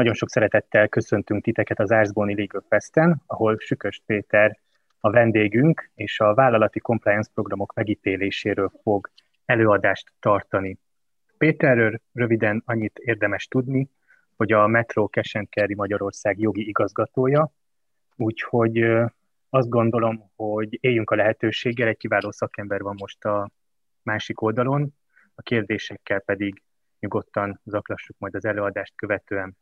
Nagyon sok szeretettel köszöntünk titeket az Árzbóni Legal Festen, ahol Sükös Péter a vendégünk, és a vállalati compliance programok megítéléséről fog előadást tartani. Péterről röviden annyit érdemes tudni, hogy a Metro Cash Magyarország jogi igazgatója, úgyhogy azt gondolom, hogy éljünk a lehetőséggel, egy kiváló szakember van most a másik oldalon, a kérdésekkel pedig nyugodtan zaklassuk majd az előadást követően.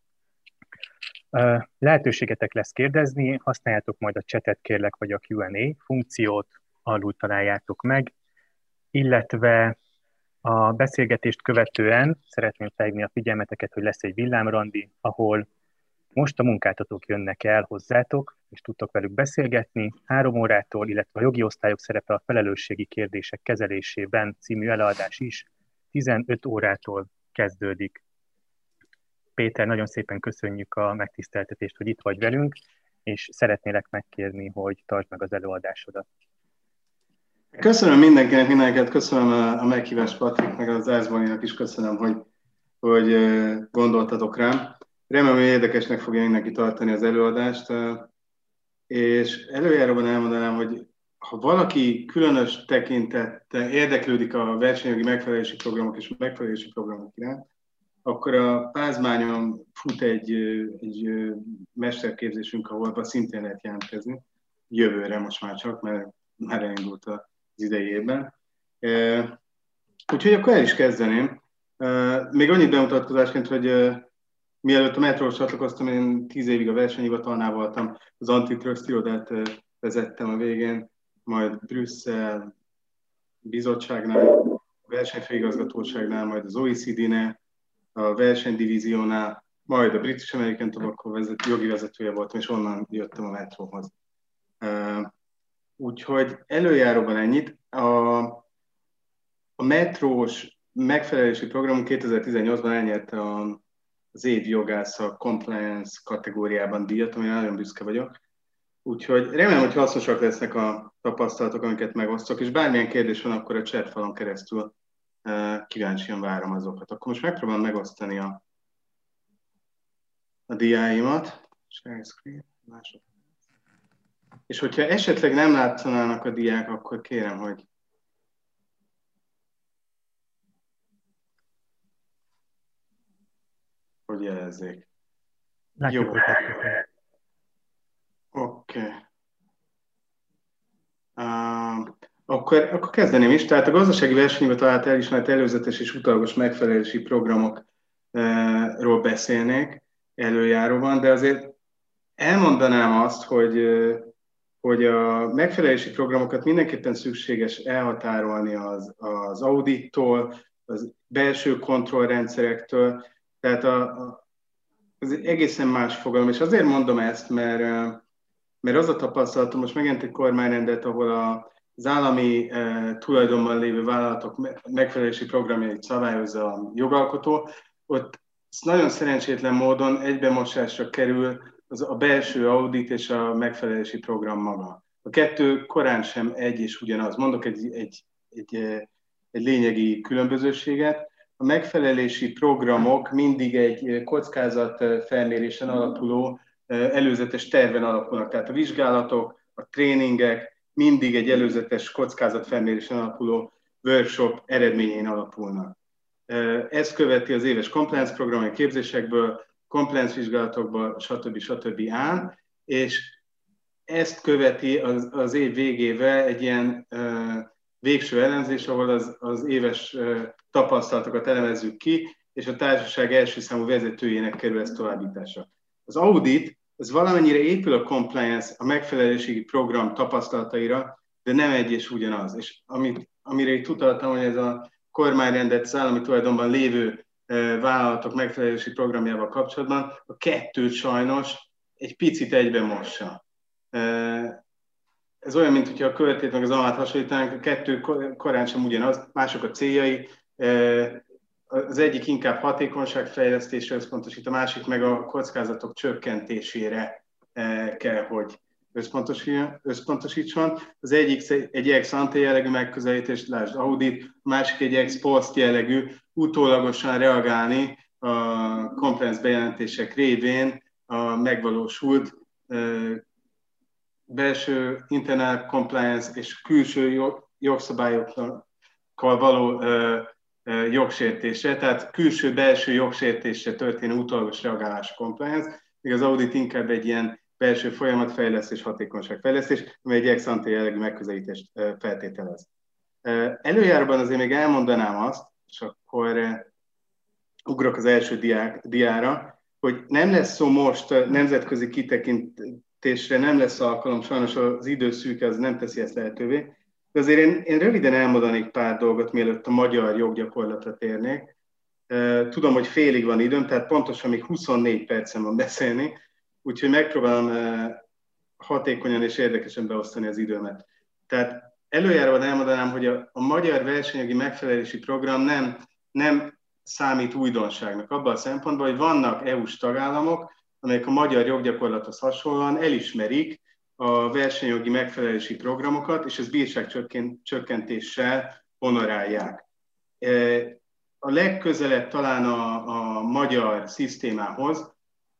Lehetőségetek lesz kérdezni, használjátok majd a chatet kérlek, vagy a Q&A funkciót, alul találjátok meg, illetve a beszélgetést követően szeretném felhívni a figyelmeteket, hogy lesz egy villámrandi, ahol most a munkáltatók jönnek el hozzátok, és tudtok velük beszélgetni. Három órától, illetve a jogi osztályok szerepe a felelősségi kérdések kezelésében című előadás is 15 órától kezdődik. Péter, nagyon szépen köszönjük a megtiszteltetést, hogy itt vagy velünk, és szeretnélek megkérni, hogy tartsd meg az előadásodat. Köszönöm mindenkinek, mindenket, köszönöm a, a meghívást Patrik, meg az Árzbaninak is köszönöm, hogy, hogy gondoltatok rám. Remélem, hogy érdekesnek fogja mindenki tartani az előadást, és előjáróban elmondanám, hogy ha valaki különös tekintettel érdeklődik a versenyjogi megfelelési programok és megfelelési programok iránt, akkor a Pázmányon fut egy, egy mesterképzésünk, ahol szintén lehet jelentkezni, jövőre most már csak, mert már elindult az idejében. Úgyhogy akkor el is kezdeném. Még annyit bemutatkozásként, hogy mielőtt a metróhoz csatlakoztam, én tíz évig a versenyhivatalnál voltam, az antitrust irodát vezettem a végén, majd Brüsszel bizottságnál, versenyfőigazgatóságnál, majd az OECD-nél, a versenydivíziónál, majd a British American Tobacco vezető, jogi vezetője voltam, és onnan jöttem a metróhoz. Úgyhogy előjáróban ennyit. A, a metrós megfelelési program 2018-ban elnyerte a, az év jogásza compliance kategóriában díjat, amire nagyon büszke vagyok. Úgyhogy remélem, hogy hasznosak lesznek a tapasztalatok, amiket megosztok, és bármilyen kérdés van, akkor a chat falon keresztül kíváncsian várom azokat. Akkor most megpróbálom megosztani a, a diáimat. Share screen, másod. És hogyha esetleg nem látszanának a diák, akkor kérem, hogy hogy jelezzék. Látjuk Jó. Oké. Okay. Uh, akkor, akkor kezdeném is. Tehát a gazdasági versenyhivatal által elismert előzetes és utalagos megfelelési programokról beszélnék előjáróban, de azért elmondanám azt, hogy, hogy a megfelelési programokat mindenképpen szükséges elhatárolni az, az audittól, az belső kontrollrendszerektől, tehát a, a, egészen más fogalom, és azért mondom ezt, mert, mert az a tapasztalatom, most megint egy kormányrendet, ahol a, az állami e, tulajdonban lévő vállalatok megfelelési programjait szabályozza a jogalkotó, ott nagyon szerencsétlen módon egybemosásra kerül az a belső audit és a megfelelési program maga. A kettő korán sem egy és ugyanaz. Mondok egy, egy, egy, egy lényegi különbözőséget. A megfelelési programok mindig egy kockázat felmérésen alapuló előzetes terven alapulnak. Tehát a vizsgálatok, a tréningek, mindig egy előzetes kockázatfelmérésen alapuló workshop eredményén alapulnak. Ez követi az éves compliance program képzésekből, compliance vizsgálatokból, stb. stb. án, és ezt követi az, az év végével egy ilyen végső elemzés, ahol az, az éves tapasztalatokat elemezzük ki, és a társaság első számú vezetőjének kerül ez továbbításra. Az audit ez valamennyire épül a compliance, a megfelelési program tapasztalataira, de nem egy és ugyanaz. És amit, amire itt utaltam, hogy ez a kormányrendet az állami tulajdonban lévő e, vállalatok megfelelési programjával kapcsolatban, a kettőt sajnos egy picit egybe mossa. E, ez olyan, mint hogyha a követét meg az almát hasonlítanánk, a kettő korán sem ugyanaz, mások a céljai, e, az egyik inkább hatékonyságfejlesztésre összpontosít, a másik meg a kockázatok csökkentésére eh, kell, hogy összpontosítson. Az egyik egy ex ante jellegű megközelítés, lásd audit, a másik egy ex post jellegű, utólagosan reagálni a compliance bejelentések révén a megvalósult belső internal compliance és külső jogszabályokkal való jogsértése, tehát külső-belső jogsértésre történő utólagos reagálás compliance, míg az audit inkább egy ilyen belső folyamatfejlesztés, hatékonyságfejlesztés, ami egy ex ante jellegű megközelítést feltételez. Előjárban azért még elmondanám azt, és akkor ugrok az első diák, diára, hogy nem lesz szó most nemzetközi kitekintésre, nem lesz alkalom, sajnos az időszűk az nem teszi ezt lehetővé, de azért én, én röviden elmondanék pár dolgot, mielőtt a magyar joggyakorlatra térnék. Tudom, hogy félig van időm, tehát pontosan még 24 percem van beszélni, úgyhogy megpróbálom hatékonyan és érdekesen beosztani az időmet. Tehát előjáróban elmondanám, hogy a, a magyar versenyjogi megfelelési program nem, nem számít újdonságnak abban a szempontból, hogy vannak EU-s tagállamok, amelyek a magyar joggyakorlathoz hasonlóan elismerik a versenyjogi megfelelési programokat, és ez bírságcsökkentéssel honorálják. E, a legközelebb talán a, a magyar szisztémához,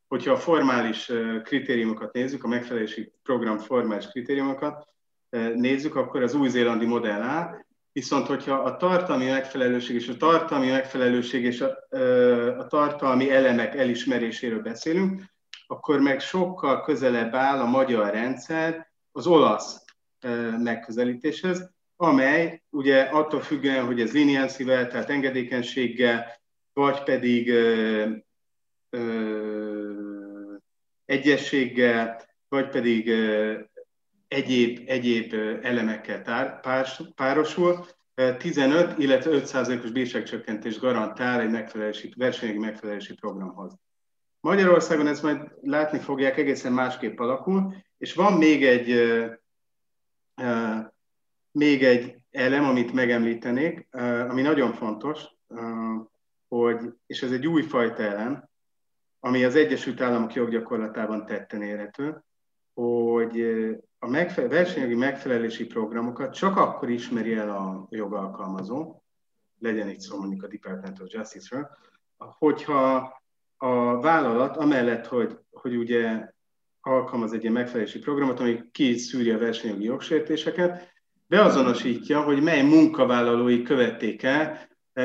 hogyha a formális e, kritériumokat nézzük, a megfelelési program formális kritériumokat e, nézzük, akkor az új-zélandi modell áll, viszont hogyha a tartalmi megfelelőség és a tartalmi megfelelőség és a, a tartalmi elemek elismeréséről beszélünk, akkor meg sokkal közelebb áll a magyar rendszer az olasz megközelítéshez, amely ugye attól függően, hogy ez leniency tehát engedékenységgel, vagy pedig ö, ö, egyességgel, vagy pedig ö, egyéb, egyéb elemekkel tár, párs, párosul, 15, illetve 5%-os bírságcsökkentést garantál egy megfelelési, versenyi megfelelési programhoz. Magyarországon ezt majd látni fogják, egészen másképp alakul, és van még egy, uh, még egy elem, amit megemlítenék, uh, ami nagyon fontos, uh, hogy, és ez egy újfajta elem, ami az Egyesült Államok joggyakorlatában tetten érhető, hogy a megfe- versenyjogi megfelelési programokat csak akkor ismeri el a jogalkalmazó, legyen itt szó mondjuk a Department of Justice-ről, hogyha a vállalat amellett, hogy, hogy ugye alkalmaz egy ilyen megfelelési programot, ami kiszűri a versenyjogi jogsértéseket, beazonosítja, hogy mely munkavállalói követték el e,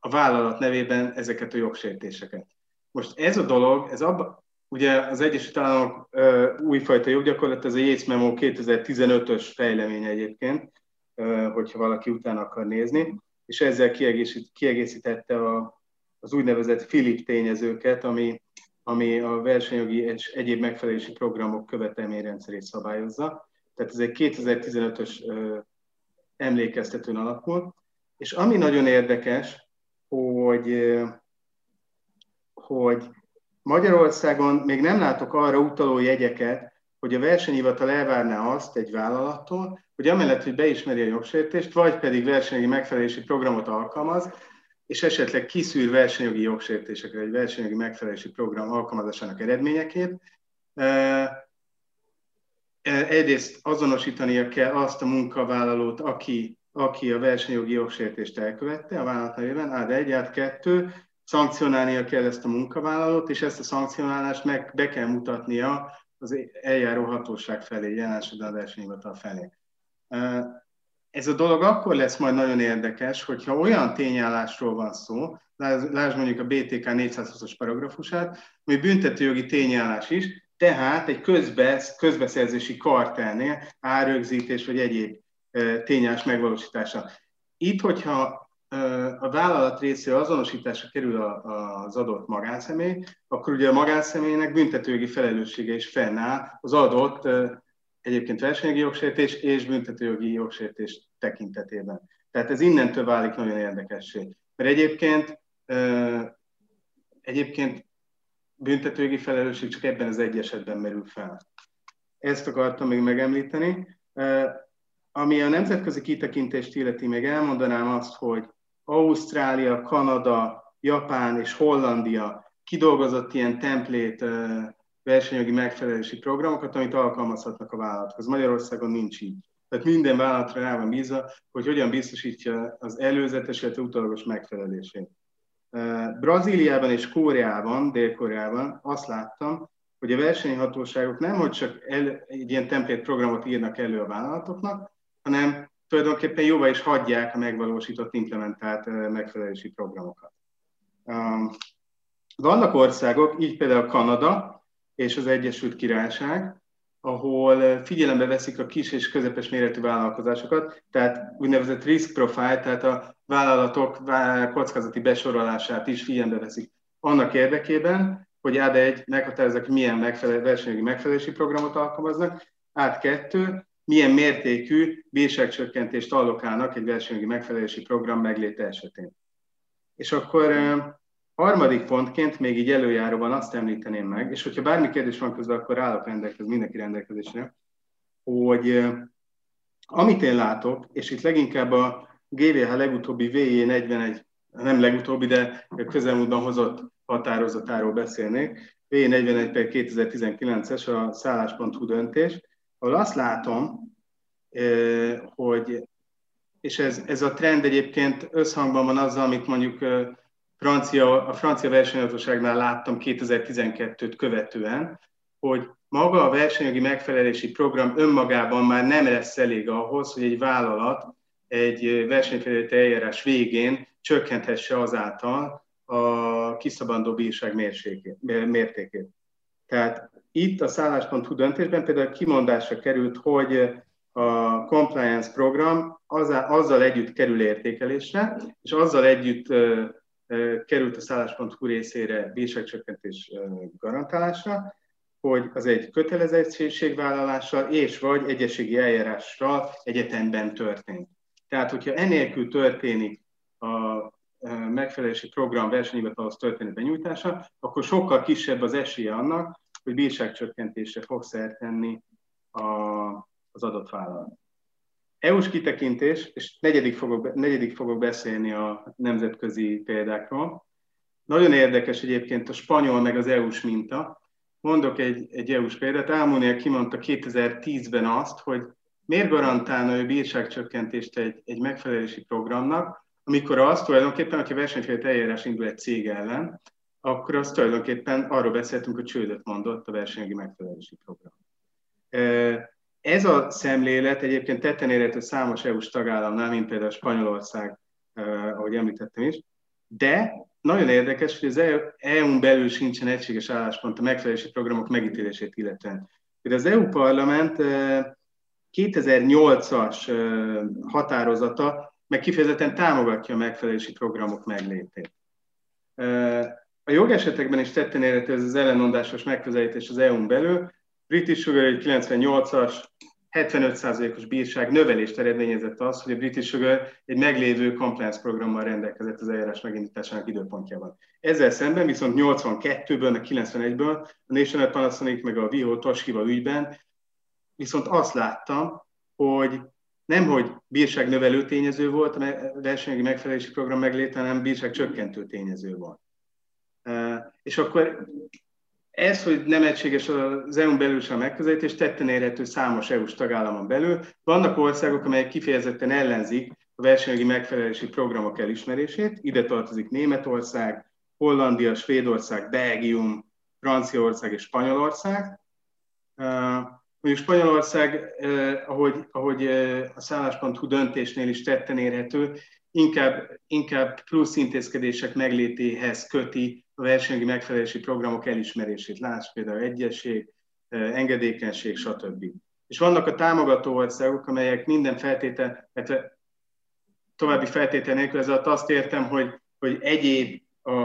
a vállalat nevében ezeket a jogsértéseket. Most ez a dolog, ez abba, ugye az Egyesült Államok e, újfajta joggyakorlat, ez a Yates Memo 2015-ös fejleménye egyébként, e, hogyha valaki utána akar nézni, és ezzel kiegészítette a az úgynevezett Philip tényezőket, ami, ami a versenyjogi és egyéb megfelelési programok követelményrendszerét szabályozza. Tehát ez egy 2015-ös emlékeztetőn alapul. És ami nagyon érdekes, hogy, hogy Magyarországon még nem látok arra utaló jegyeket, hogy a versenyhivatal elvárná azt egy vállalattól, hogy amellett, hogy beismeri a jogsértést, vagy pedig versenyi megfelelési programot alkalmaz, és esetleg kiszűr versenyjogi jogsértésekre, egy versenyjogi megfelelési program alkalmazásának eredményeképp. Egyrészt azonosítania kell azt a munkavállalót, aki, aki a versenyjogi jogsértést elkövette a vállalat nevében, át egy, át kettő, szankcionálnia kell ezt a munkavállalót, és ezt a szankcionálást meg be kell mutatnia az eljáró hatóság felé, jelen a versenyhivatal felé ez a dolog akkor lesz majd nagyon érdekes, hogyha olyan tényállásról van szó, lásd mondjuk a BTK 420-as paragrafusát, ami büntetőjogi tényállás is, tehát egy közbesz, közbeszerzési kartelnél árögzítés vagy egyéb tényállás megvalósítása. Itt, hogyha a vállalat részéről azonosításra kerül az adott magánszemély, akkor ugye a magánszemélynek büntetőjogi felelőssége is fennáll az adott egyébként versenyjogi jogsértés és büntetőjogi jogsértés tekintetében. Tehát ez innentől válik nagyon érdekessé. Mert egyébként, egyébként büntetőjogi felelősség csak ebben az egy esetben merül fel. Ezt akartam még megemlíteni. Ami a nemzetközi kitekintést illeti, még elmondanám azt, hogy Ausztrália, Kanada, Japán és Hollandia kidolgozott ilyen templét versenyjogi megfelelési programokat, amit alkalmazhatnak a vállalathoz. Magyarországon nincs így. Tehát minden vállalatra rá van bízva, hogy hogyan biztosítja az előzetes, illetve utolagos megfelelését. Brazíliában és Kóreában, Dél-Koreában azt láttam, hogy a versenyhatóságok nem, hogy csak el, egy ilyen template programot írnak elő a vállalatoknak, hanem tulajdonképpen jóvá is hagyják a megvalósított, implementált megfelelési programokat. Vannak országok, így például Kanada és az Egyesült Királyság, ahol figyelembe veszik a kis és közepes méretű vállalkozásokat, tehát úgynevezett risk profile, tehát a vállalatok kockázati besorolását is figyelembe veszik annak érdekében, hogy át egy meghatározzák, milyen megfelel, versenyjogi megfelelési programot alkalmaznak, át kettő, milyen mértékű bírságcsökkentést allokálnak egy versenyjogi megfelelési program megléte esetén. És akkor harmadik pontként még így előjáróban azt említeném meg, és hogyha bármi kérdés van közben, akkor állok rendelkezésre, mindenki rendelkezésre, hogy amit én látok, és itt leginkább a GVH legutóbbi VJ41, nem legutóbbi, de közelmúltban hozott határozatáról beszélnék, VJ41 per 2019-es a szállás.hu döntés, ahol azt látom, hogy, és ez, ez a trend egyébként összhangban van azzal, amit mondjuk francia, a francia versenyhatóságnál láttam 2012-t követően, hogy maga a versenyjogi megfelelési program önmagában már nem lesz elég ahhoz, hogy egy vállalat egy versenyfelületi eljárás végén csökkenthesse azáltal a kiszabandó bírság mértékét. Tehát itt a szállás.hu döntésben például kimondásra került, hogy a compliance program azzal együtt kerül értékelésre, és azzal együtt került a szállás.hu részére bírságcsökkentés garantálásra, hogy az egy kötelezettségvállalással és vagy egyességi eljárással egyetemben történt. Tehát, hogyha enélkül történik a megfelelési program versenyhivatalhoz történő benyújtása, akkor sokkal kisebb az esélye annak, hogy bírságcsökkentésre fog szert tenni a, az adott vállalat. EU-s kitekintés, és negyedik fogok, negyedik fogok beszélni a nemzetközi példákról. Nagyon érdekes egyébként a spanyol meg az EU-s minta. Mondok egy, egy EU-s példát. Almunia kimondta 2010-ben azt, hogy miért garantálna ő bírságcsökkentést egy, egy megfelelési programnak, amikor az tulajdonképpen, hogyha versenyfélet eljárás indul egy cég ellen, akkor az tulajdonképpen arról beszéltünk, hogy csődöt mondott a versenyjogi megfelelési program. Ez a szemlélet egyébként tetten érhető számos EU-s tagállamnál, mint például Spanyolország, ahogy említettem is, de nagyon érdekes, hogy az EU-n belül sincsen egységes álláspont a megfelelési programok megítélését illetően. Az EU parlament 2008-as határozata meg kifejezetten támogatja a megfelelési programok meglétét. A jogesetekben is tetten érhető ez az ellenmondásos megközelítés az EU-n belül. British Sugar egy 98-as 75%-os bírság növelést eredményezett az, hogy a British Sugar egy meglévő compliance programmal rendelkezett az eljárás megindításának időpontjában. Ezzel szemben viszont 82-ből, meg 91-ből a National Panasonic meg a Viho Toshiba ügyben viszont azt láttam, hogy nem, hogy bírság növelő tényező volt a versenyi megfelelési program megléte, hanem bírság csökkentő tényező volt. És akkor ez, hogy nem egységes az EU-n belül sem megközelítés, tetten érhető számos EU-s tagállamon belül. Vannak országok, amelyek kifejezetten ellenzik a versenyjogi megfelelési programok elismerését. Ide tartozik Németország, Hollandia, Svédország, Belgium, Franciaország és Spanyolország. Mondjuk Spanyolország, eh, ahogy, ahogy eh, a szállás.hu döntésnél is tetten érhető, inkább, inkább plusz intézkedések meglétéhez köti a versenyi megfelelési programok elismerését. Láss például egyesség, engedékenység, stb. És vannak a támogató országok, amelyek minden feltétel, illetve további feltétel nélkül, ez alatt azt értem, hogy, hogy egyéb a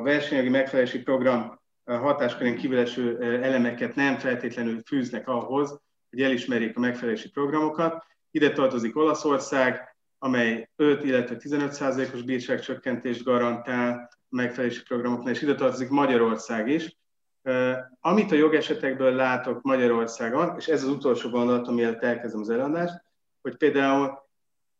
versenyjogi megfelelési program hatáskörén kívüleső elemeket nem feltétlenül fűznek ahhoz, hogy elismerjék a megfelelési programokat. Ide tartozik Olaszország, amely 5, illetve 15 százalékos bírságcsökkentést garantál megfelelési programoknál, és ide tartozik Magyarország is. Amit a jogesetekből látok Magyarországon, és ez az utolsó gondolatom, mielőtt elkezdem az előadást, hogy például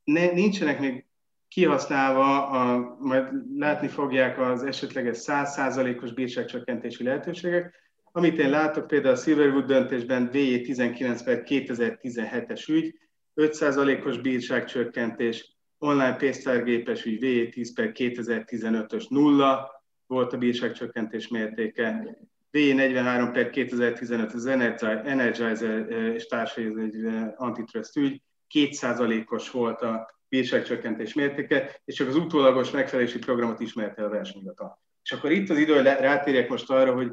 ne, nincsenek még kihasználva, a, majd látni fogják az esetleges 100%-os bírságcsökkentési lehetőségek. Amit én látok például a Silverwood döntésben VJ19 per 2017-es ügy, 5%-os bírságcsökkentés, online pénztárgépes ügy VE10 per 2015-ös nulla volt a bírságcsökkentés mértéke, V43 per 2015 az Energizer és társai, egy antitrust ügy, 2%-os volt a bírságcsökkentés mértéke, és csak az utólagos megfelelési programot ismerte a versenyhivatal. És akkor itt az idő, rátérjek most arra, hogy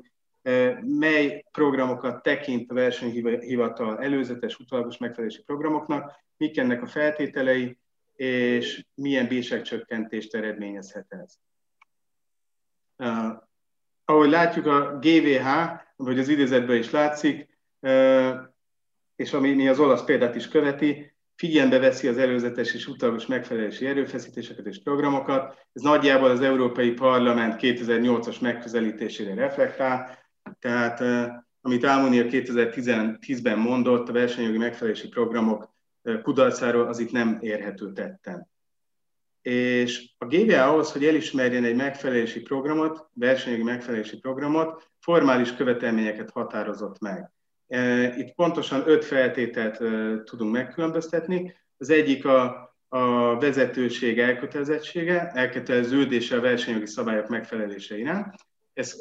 mely programokat tekint a versenyhivatal előzetes, utólagos megfelelési programoknak, mik ennek a feltételei, és milyen bírságcsökkentést eredményezhet ez. Uh, ahogy látjuk, a GVH, vagy az idézetben is látszik, uh, és ami mi az olasz példát is követi, figyelembe veszi az előzetes és utólagos megfelelési erőfeszítéseket és programokat. Ez nagyjából az Európai Parlament 2008-as megközelítésére reflektál, tehát amit Almunia 2010-ben mondott, a versenyjogi megfelelési programok kudarcáról, az itt nem érhető tetten. És a GVA ahhoz, hogy elismerjen egy megfelelési programot, versenyjogi megfelelési programot, formális követelményeket határozott meg. Itt pontosan öt feltételt tudunk megkülönböztetni. Az egyik a, a vezetőség elkötelezettsége, elköteleződése a versenyjogi szabályok megfelelése iránt. Ez,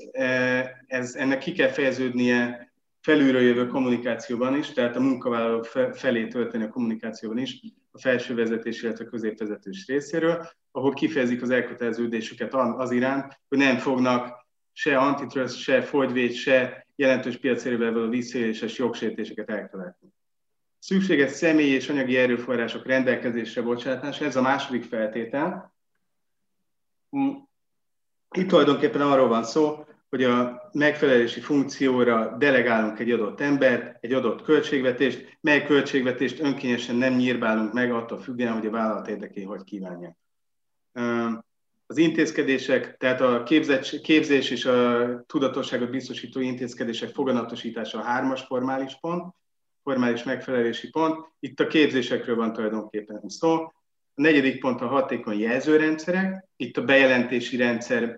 ez, ennek ki kell fejeződnie felülről jövő kommunikációban is, tehát a munkavállalók felé történő a kommunikációban is, a felső vezetés, illetve a középvezetős részéről, ahol kifejezik az elköteleződésüket az iránt, hogy nem fognak se antitrust, se fogyvéd, se jelentős piacérővel való visszaéléses jogsértéseket elkövetni. Szükséges személyi és anyagi erőforrások rendelkezésre bocsátása, ez a második feltétel. Itt tulajdonképpen arról van szó, hogy a megfelelési funkcióra delegálunk egy adott embert, egy adott költségvetést, mely költségvetést önkényesen nem nyírbálunk meg, attól függően, hogy a vállalat érdeké hogy kívánja. Az intézkedések, tehát a képzés és a tudatosságot biztosító intézkedések foganatosítása a hármas formális pont, formális megfelelési pont. Itt a képzésekről van tulajdonképpen szó. A negyedik pont a hatékony jelzőrendszerek. Itt a bejelentési rendszer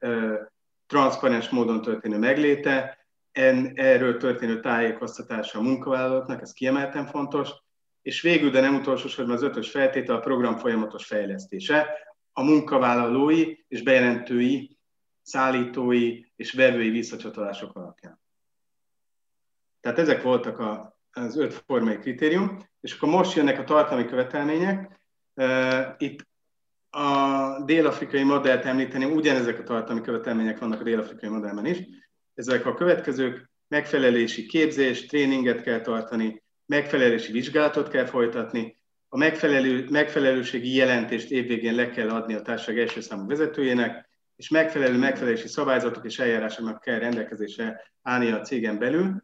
transzparens módon történő megléte, en, erről történő tájékoztatása a munkavállalóknak, ez kiemelten fontos, és végül, de nem utolsó sorban az ötös feltétel a program folyamatos fejlesztése, a munkavállalói és bejelentői, szállítói és vevői visszacsatolások alapján. Tehát ezek voltak a, az öt formai kritérium, és akkor most jönnek a tartalmi követelmények. Itt a dél-afrikai modellt említeni, ugyanezek a tartalmi követelmények vannak a dél-afrikai modellben is. Ezek a következők, megfelelési képzés, tréninget kell tartani, megfelelési vizsgálatot kell folytatni, a megfelelő, megfelelőségi jelentést évvégén le kell adni a társaság első számú vezetőjének, és megfelelő megfelelési szabályzatok és eljárásoknak kell rendelkezésre állni a cégen belül.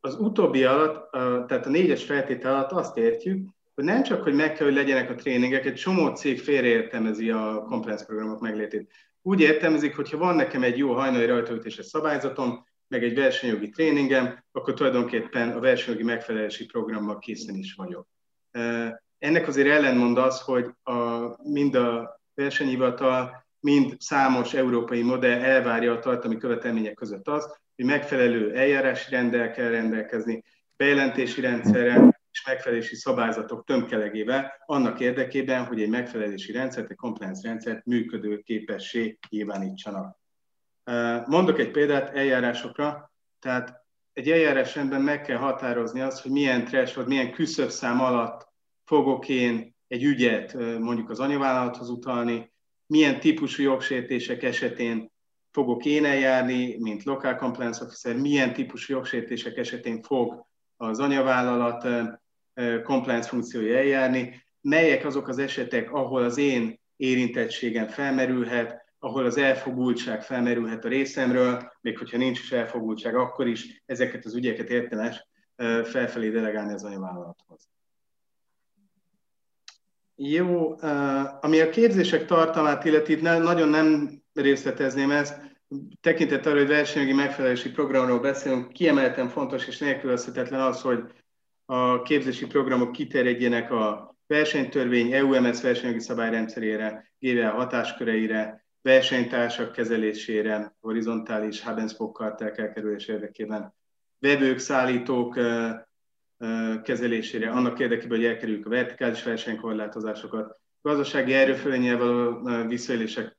Az utóbbi alatt, tehát a négyes feltétel alatt azt értjük, hogy nem csak, hogy meg kell, hogy legyenek a tréningek, egy csomó cég félreértelmezi a compliance programok meglétét. Úgy értelmezik, hogy ha van nekem egy jó hajnali rajtaütéses szabályzatom, meg egy versenyjogi tréningem, akkor tulajdonképpen a versenyjogi megfelelési programmal készen is vagyok. Ennek azért ellenmond az, hogy a, mind a versenyhivatal, mind számos európai modell elvárja a tartalmi követelmények között az, hogy megfelelő eljárási rendel kell rendelkezni, bejelentési rendszerrel, és megfelelési szabályzatok tömkelegével annak érdekében, hogy egy megfelelési rendszert, egy compliance rendszert működő képessé nyilvánítsanak. Mondok egy példát eljárásokra, tehát egy eljárásrendben meg kell határozni azt, hogy milyen threshold, milyen küszöbszám alatt fogok én egy ügyet mondjuk az anyavállalathoz utalni, milyen típusú jogsértések esetén fogok én eljárni, mint local compliance officer, milyen típusú jogsértések esetén fog az anyavállalat compliance funkciója eljárni, melyek azok az esetek, ahol az én érintettségem felmerülhet, ahol az elfogultság felmerülhet a részemről, még hogyha nincs is elfogultság, akkor is ezeket az ügyeket értemes felfelé delegálni az anyavállalathoz. Jó, ami a képzések tartalmát illeti, nagyon nem részletezném ezt, tekintet arra, hogy versenyjogi megfelelési programról beszélünk, kiemelten fontos és nélkülözhetetlen az, hogy a képzési programok kiterjedjenek a versenytörvény, EUMS versenyjogi szabályrendszerére, GVA hatásköreire, versenytársak kezelésére, horizontális hub karták elkerülés érdekében, vevők, szállítók kezelésére, annak érdekében, hogy elkerüljük a vertikális versenykorlátozásokat, gazdasági erőfölényel való visszaélések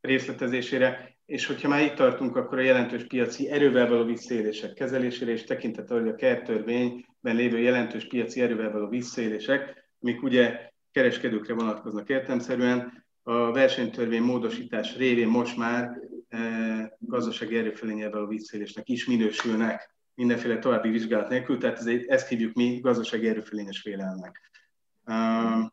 részletezésére, és hogyha már itt tartunk, akkor a jelentős piaci erővel való visszaélések kezelésére, és tekintettel, hogy a kertörvényben lévő jelentős piaci erővel való visszaélések, amik ugye kereskedőkre vonatkoznak értelmszerűen, a versenytörvény módosítás révén most már e, gazdasági erőfölényel való visszaélésnek is minősülnek mindenféle további vizsgálat nélkül, tehát ez, ezt hívjuk mi gazdasági erőfölényes félelmek. Um,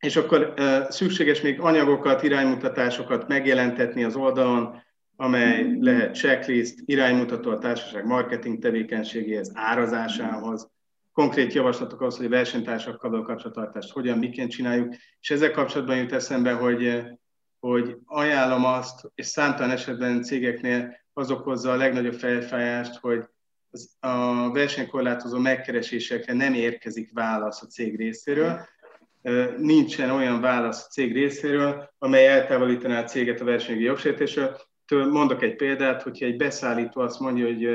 és akkor szükséges még anyagokat, iránymutatásokat megjelentetni az oldalon, amely lehet checklist, iránymutató a társaság marketing tevékenységéhez, árazásához, konkrét javaslatok az, hogy a versenytársakkal való kapcsolattartást hogyan, miként csináljuk, és ezzel kapcsolatban jut eszembe, hogy, hogy ajánlom azt, és számtalan esetben cégeknél az okozza a legnagyobb felfájást, hogy a versenykorlátozó megkeresésekre nem érkezik válasz a cég részéről, nincsen olyan válasz a cég részéről, amely eltávolítaná a céget a versenyi jogsértésről. Mondok egy példát, hogyha egy beszállító azt mondja, hogy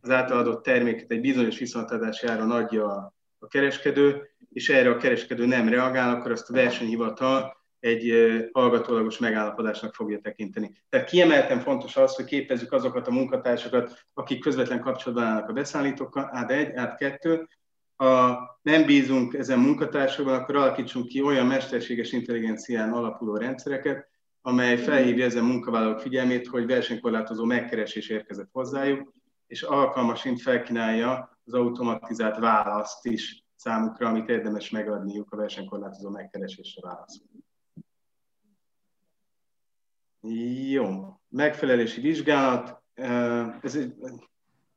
az általadott terméket egy bizonyos viszontadási áron adja a kereskedő, és erre a kereskedő nem reagál, akkor azt a versenyhivatal egy hallgatólagos megállapodásnak fogja tekinteni. Tehát kiemelten fontos az, hogy képezzük azokat a munkatársakat, akik közvetlen kapcsolatban állnak a beszállítókkal, át egy, át kettő, ha nem bízunk ezen munkatársakban, akkor alakítsunk ki olyan mesterséges intelligencián alapuló rendszereket, amely felhívja ezen munkavállalók figyelmét, hogy versenykorlátozó megkeresés érkezett hozzájuk, és alkalmasint felkínálja az automatizált választ is számukra, amit érdemes megadniuk a versenykorlátozó megkeresésre válaszol. Jó, megfelelési vizsgálat. Ez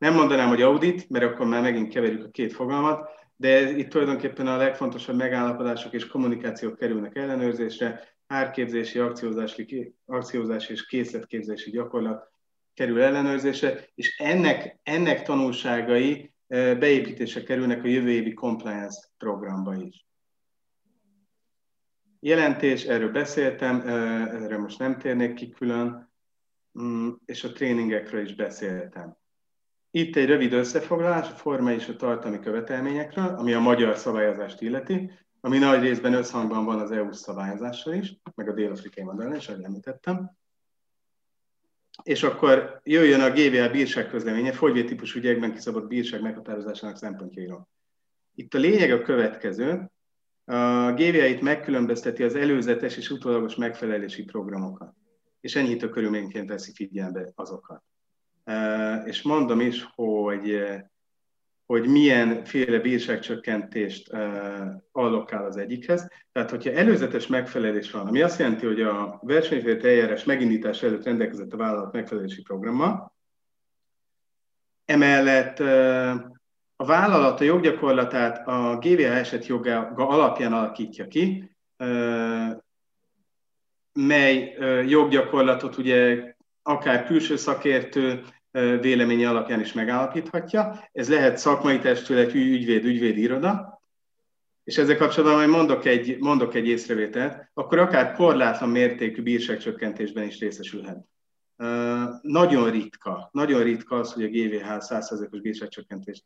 nem mondanám, hogy audit, mert akkor már megint keverjük a két fogalmat, de itt tulajdonképpen a legfontosabb megállapodások és kommunikációk kerülnek ellenőrzésre, árképzési, akciózási, akciózási és készletképzési gyakorlat kerül ellenőrzésre, és ennek, ennek tanulságai e, beépítése kerülnek a jövő évi compliance programba is. Jelentés, erről beszéltem, e, erre most nem térnék ki külön, mm, és a tréningekről is beszéltem. Itt egy rövid összefoglalás a forma és a tartalmi követelményekről, ami a magyar szabályozást illeti, ami nagy részben összhangban van az EU szabályozással is, meg a dél-afrikai modellel is, ahogy említettem. És akkor jöjjön a GVA bírság közleménye, típusú ügyekben kiszabott bírság meghatározásának szempontjairól. Itt a lényeg a következő, a GVA itt megkülönbözteti az előzetes és utólagos megfelelési programokat, és enyhítő körülményként veszi figyelembe azokat és mondom is, hogy, hogy milyen féle bírságcsökkentést allokál az egyikhez. Tehát, hogyha előzetes megfelelés van, ami azt jelenti, hogy a versenyfélet eljárás megindítása előtt rendelkezett a vállalat megfelelési programma, emellett a vállalat a joggyakorlatát a GVA eset joga alapján alakítja ki, mely joggyakorlatot ugye akár külső szakértő véleménye alapján is megállapíthatja. Ez lehet szakmai testület, ügyvéd, ügyvéd iroda, és ezzel kapcsolatban majd mondok egy, mondok egy észrevételt, akkor akár korlátlan mértékű bírságcsökkentésben is részesülhet. Nagyon ritka, nagyon ritka az, hogy a GVH 100%-os bírságcsökkentést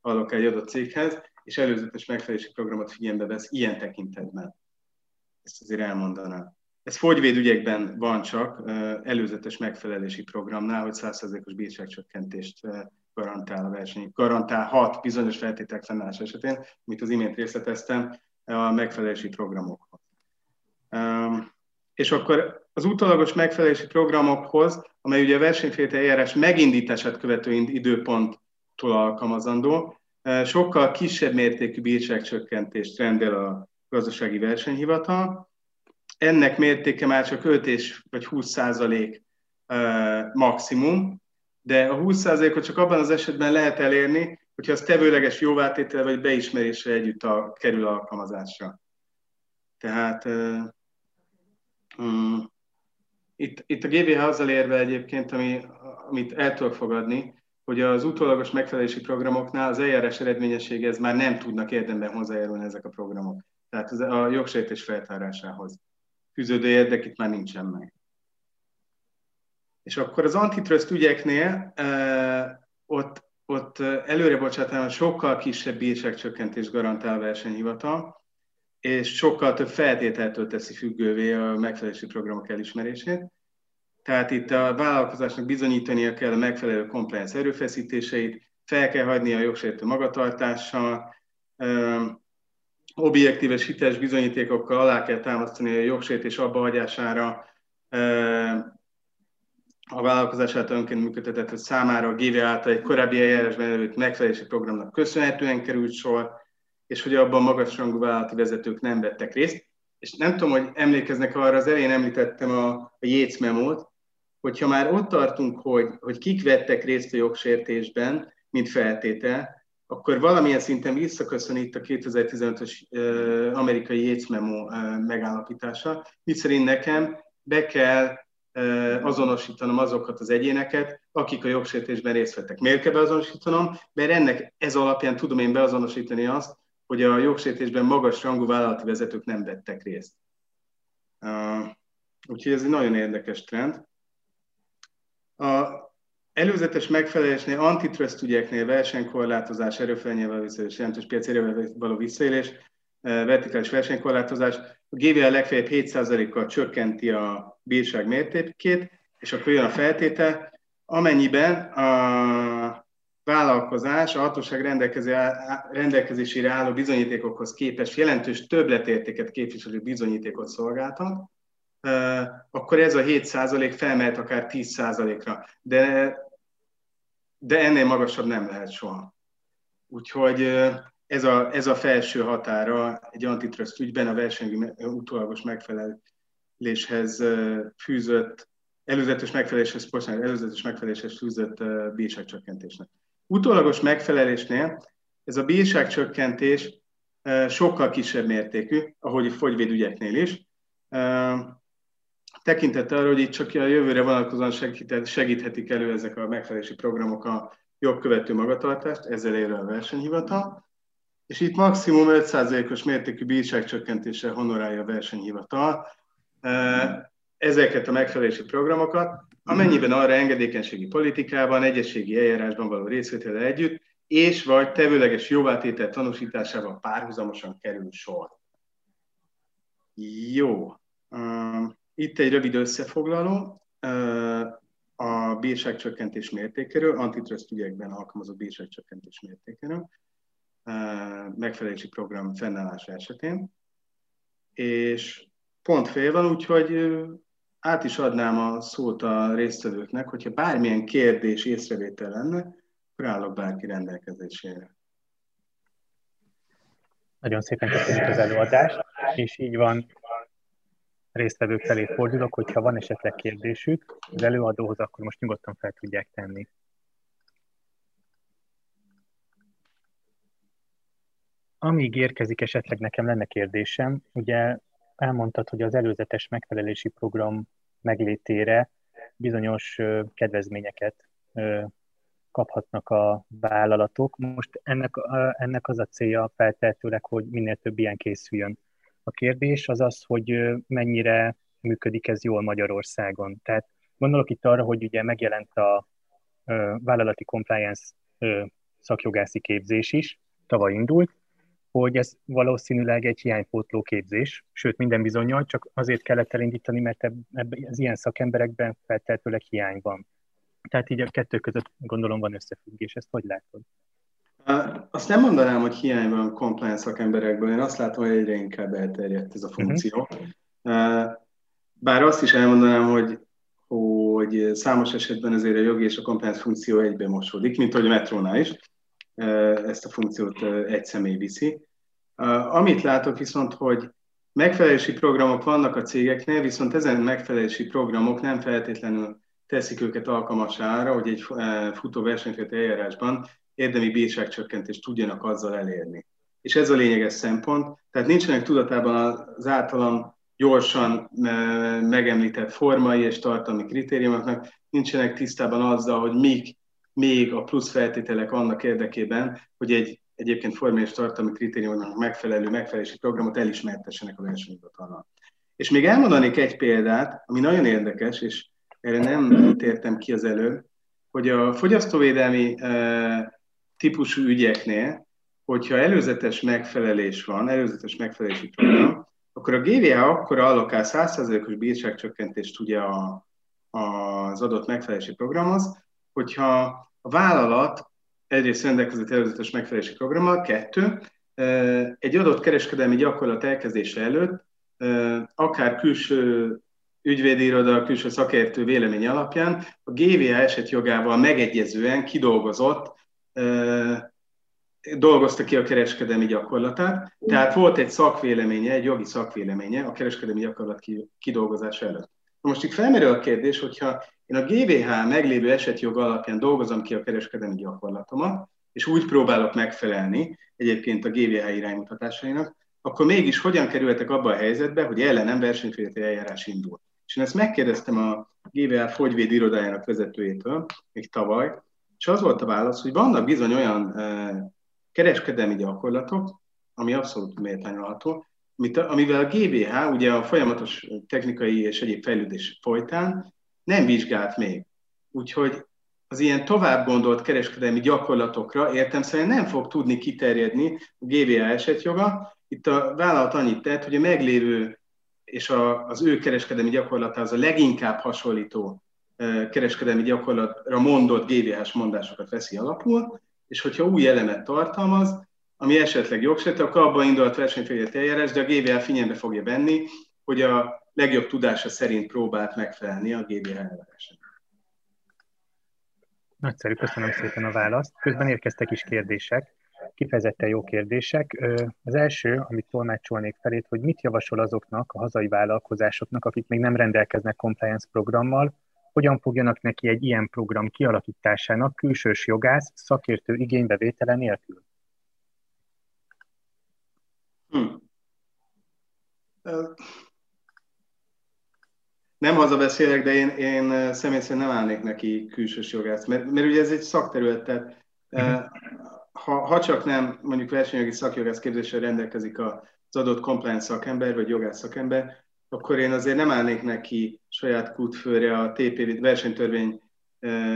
adok egy adott céghez, és előzetes megfelelési programot figyelembe vesz ilyen tekintetben. Ezt azért elmondanám. Ez fogyvédügyekben van csak előzetes megfelelési programnál, hogy 100%-os bírságcsökkentést garantál a verseny. Garantálhat bizonyos feltételek fennállás esetén, amit az imént részleteztem, a megfelelési programokhoz. És akkor az utolagos megfelelési programokhoz, amely ugye a versenyfélete eljárás megindítását követő időponttól alkalmazandó, sokkal kisebb mértékű bírságcsökkentést rendel a gazdasági versenyhivatal, ennek mértéke már csak 5 és vagy 20 százalék maximum, de a 20 százalékot csak abban az esetben lehet elérni, hogyha az tevőleges jóvátétel vagy beismerésre együtt a, kerül alkalmazásra. Tehát um, itt, itt a GVH azzal érve egyébként, ami, amit el tudok fogadni, hogy az utólagos megfelelési programoknál az eljárás eredményessége ez már nem tudnak érdemben hozzájárulni ezek a programok. Tehát a jogsértés feltárásához fűződő érdek itt már nincsen meg. És akkor az antitrust ügyeknél ott, ott előrebocsátásban sokkal kisebb bírságcsökkentést garantál a versenyhivatal, és sokkal több feltételtől teszi függővé a megfelelési programok elismerését. Tehát itt a vállalkozásnak bizonyítania kell a megfelelő compliance erőfeszítéseit, fel kell hagyni a jogsértő magatartással, objektíves hiteles bizonyítékokkal alá kell támasztani a jogsértés abbahagyására a vállalkozás által önként működtetett számára a GV által egy korábbi eljárásban előtt megfelelési programnak köszönhetően került sor, és hogy abban magasrangú vállalati vezetők nem vettek részt. És nem tudom, hogy emlékeznek arra, az elején említettem a, a Jéz memót, hogyha már ott tartunk, hogy, hogy kik vettek részt a jogsértésben, mint feltétel, akkor valamilyen szinten visszaköszön itt a 2015-ös uh, amerikai Yates Memo megállapítása, miszerint nekem be kell azonosítanom azokat az egyéneket, akik a jogsértésben részt vettek. Miért kell beazonosítanom? Mert ennek ez alapján tudom én beazonosítani azt, hogy a jogsértésben magas rangú vállalati vezetők nem vettek részt. Úgyhogy ez egy nagyon érdekes trend. A előzetes megfelelésnél, antitrust ügyeknél versenykorlátozás, erőfelnyelvel visszaélés, jelentős piaci való visszaélés, vertikális versenykorlátozás, a GVL legfeljebb 7%-kal csökkenti a bírság mértékét, és akkor jön a feltétel, amennyiben a vállalkozás a hatóság rendelkezésére álló bizonyítékokhoz képest jelentős többletértéket képviselő bizonyítékot szolgáltat, akkor ez a 7% felmehet akár 10%-ra. De, de ennél magasabb nem lehet soha. Úgyhogy ez a, ez a felső határa egy antitrust ügyben a versenyi utólagos megfeleléshez fűzött, előzetes megfeleléshez, bocsánat, előzetes megfeleléshez fűzött bírságcsökkentésnek. Utólagos megfelelésnél ez a bírságcsökkentés sokkal kisebb mértékű, ahogy a fogyvédügyeknél is tekintettel arra, hogy itt csak a jövőre vonatkozóan segíthetik elő ezek a megfelelési programok a jogkövető magatartást, ezzel élő a versenyhivatal, és itt maximum 5%-os mértékű bírságcsökkentéssel honorálja a versenyhivatal ezeket a megfelelési programokat, amennyiben arra engedékenységi politikában, egyességi eljárásban való részvétel együtt, és vagy tevőleges jóvátétel tanúsításával párhuzamosan kerül sor. Jó. Itt egy rövid összefoglaló a bírságcsökkentés mértékéről, antitrust ügyekben alkalmazott bírságcsökkentés mértékéről, megfelelési program fennállása esetén. És pont fél van, úgyhogy át is adnám a szót a résztvevőknek, hogyha bármilyen kérdés, észrevétel lenne, akkor állok bárki rendelkezésére. Nagyon szépen köszönjük az előadást, és így van, résztvevők felé fordulok, hogyha van esetleg kérdésük az előadóhoz, akkor most nyugodtan fel tudják tenni. Amíg érkezik, esetleg nekem lenne kérdésem. Ugye elmondtad, hogy az előzetes megfelelési program meglétére bizonyos kedvezményeket kaphatnak a vállalatok. Most ennek, ennek az a célja feltehetőleg, hogy minél több ilyen készüljön. A kérdés az az, hogy mennyire működik ez jól Magyarországon. Tehát gondolok itt arra, hogy ugye megjelent a vállalati compliance szakjogászi képzés is, tavaly indult, hogy ez valószínűleg egy hiánypótló képzés, sőt minden bizonyal, csak azért kellett elindítani, mert ebben az ilyen szakemberekben feltehetőleg hiány van. Tehát így a kettő között gondolom van összefüggés, ezt hogy látod? Azt nem mondanám, hogy hiány van compliance szakemberekből, én azt látom, hogy egyre inkább elterjedt ez a funkció. Uh-huh. Bár azt is elmondanám, hogy, hogy számos esetben azért a jogi és a compliance funkció egybe mosódik, mint hogy a metrónál is. Ezt a funkciót egy személy viszi. Amit látok viszont, hogy megfelelési programok vannak a cégeknél, viszont ezen megfelelési programok nem feltétlenül teszik őket alkalmasá arra, hogy egy futó versenyfélti eljárásban érdemi bírságcsökkentést tudjanak azzal elérni. És ez a lényeges szempont. Tehát nincsenek tudatában az általam gyorsan megemlített formai és tartalmi kritériumoknak, nincsenek tisztában azzal, hogy mik még a plusz feltételek annak érdekében, hogy egy egyébként formai és tartalmi kritériumoknak megfelelő megfelelési programot elismertessenek a versenyhivatalnak. És még elmondanék egy példát, ami nagyon érdekes, és erre nem tértem ki az előbb, hogy a fogyasztóvédelmi típusú ügyeknél hogyha előzetes megfelelés van, előzetes megfelelési program, akkor a GVA akkor allokál 100%-os bírságcsökkentést ugye a, az adott megfelelési programhoz, hogyha a vállalat egyrészt rendelkezett előzetes megfelelési programmal, kettő, egy adott kereskedelmi gyakorlat elkezdése előtt, akár külső ügyvédiroda, külső szakértő vélemény alapján a GVA esetjogával megegyezően kidolgozott dolgozta ki a kereskedelmi gyakorlatát, tehát volt egy szakvéleménye, egy jogi szakvéleménye a kereskedelmi gyakorlat kidolgozása előtt. Most itt felmerül a kérdés, hogyha én a GVH meglévő esetjog alapján dolgozom ki a kereskedelmi gyakorlatomat, és úgy próbálok megfelelni egyébként a GVH iránymutatásainak, akkor mégis hogyan kerültek abba a helyzetbe, hogy ellenem versenyféleti eljárás indul. És én ezt megkérdeztem a GVH fogyvéd irodájának vezetőjétől, még tavaly, és az volt a válasz, hogy vannak bizony olyan kereskedelmi gyakorlatok, ami abszolút méltányolható, amivel a GBH ugye a folyamatos technikai és egyéb fejlődés folytán nem vizsgált még. Úgyhogy az ilyen tovább gondolt kereskedelmi gyakorlatokra értem szerint nem fog tudni kiterjedni a GVA esetjoga. Itt a vállalat annyit tett, hogy a meglévő és az ő kereskedelmi gyakorlatához a leginkább hasonlító kereskedelmi gyakorlatra mondott GVH-s mondásokat veszi alapul, és hogyha új elemet tartalmaz, ami esetleg jogsértő, akkor abban indult versenyfélet eljárás, de a GVL figyelembe fogja venni, hogy a legjobb tudása szerint próbált megfelelni a GVL elvárásnak. Nagyszerű, köszönöm szépen a választ. Közben érkeztek is kérdések, kifejezetten jó kérdések. Az első, amit tolmácsolnék felét, hogy mit javasol azoknak a hazai vállalkozásoknak, akik még nem rendelkeznek compliance programmal, hogyan fogjanak neki egy ilyen program kialakításának külsős jogász szakértő igénybevétele nélkül? Hmm. Nem hazabeszélek, de én, én személy szerint nem állnék neki külsős jogász, mert, mert ugye ez egy szakterület, tehát uh-huh. ha, ha csak nem mondjuk versenyjogi szakjogász képzéssel rendelkezik az adott compliance szakember, vagy jogász szakember, akkor én azért nem állnék neki saját kútfőre a TP versenytörvény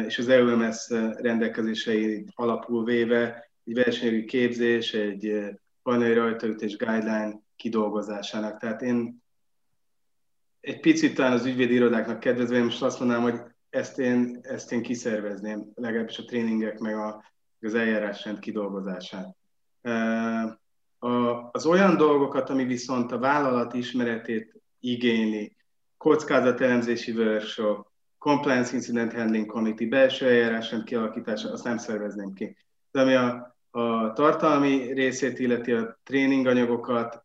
és az EUMS rendelkezései alapul véve egy versenyjogi képzés, egy panai rajtaütés guideline kidolgozásának. Tehát én egy picit talán az ügyvédi irodáknak kedvezve, én most azt mondanám, hogy ezt én, ezt én kiszervezném, legalábbis a tréningek meg a, az eljárásrend kidolgozását. Az olyan dolgokat, ami viszont a vállalat ismeretét igényli, kockázatelemzési workshop, compliance incident handling committee, belső eljárásrend kialakítása, azt nem szervezném ki. De ami a, a tartalmi részét illeti a tréninganyagokat,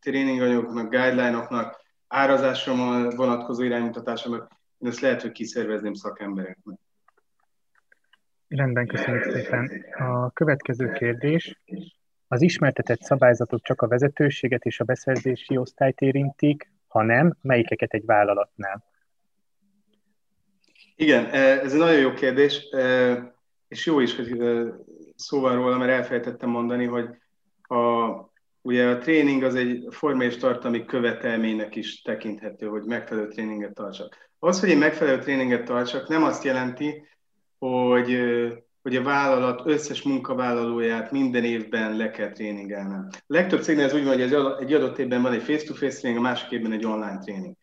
tréninganyagoknak, guideline-oknak, árazásra vonatkozó iránymutatásomat, én ezt lehet, hogy kiszervezném szakembereknek. Rendben, köszönjük szépen. A következő kérdés. Az ismertetett szabályzatok csak a vezetőséget és a beszerzési osztályt érintik, ha nem, melyikeket egy vállalatnál? Igen, e, ez egy nagyon jó kérdés, e, és jó is, hogy e, szóval róla, mert elfelejtettem mondani, hogy a, ugye a tréning az egy formai és tartalmi követelménynek is tekinthető, hogy megfelelő tréninget tartsak. Az, hogy én megfelelő tréninget tartsak, nem azt jelenti, hogy hogy a vállalat összes munkavállalóját minden évben le kell tréningelnem. A legtöbb cégnél ez úgy van, hogy egy adott évben van egy face-to-face tréning, a másik évben egy online tréning.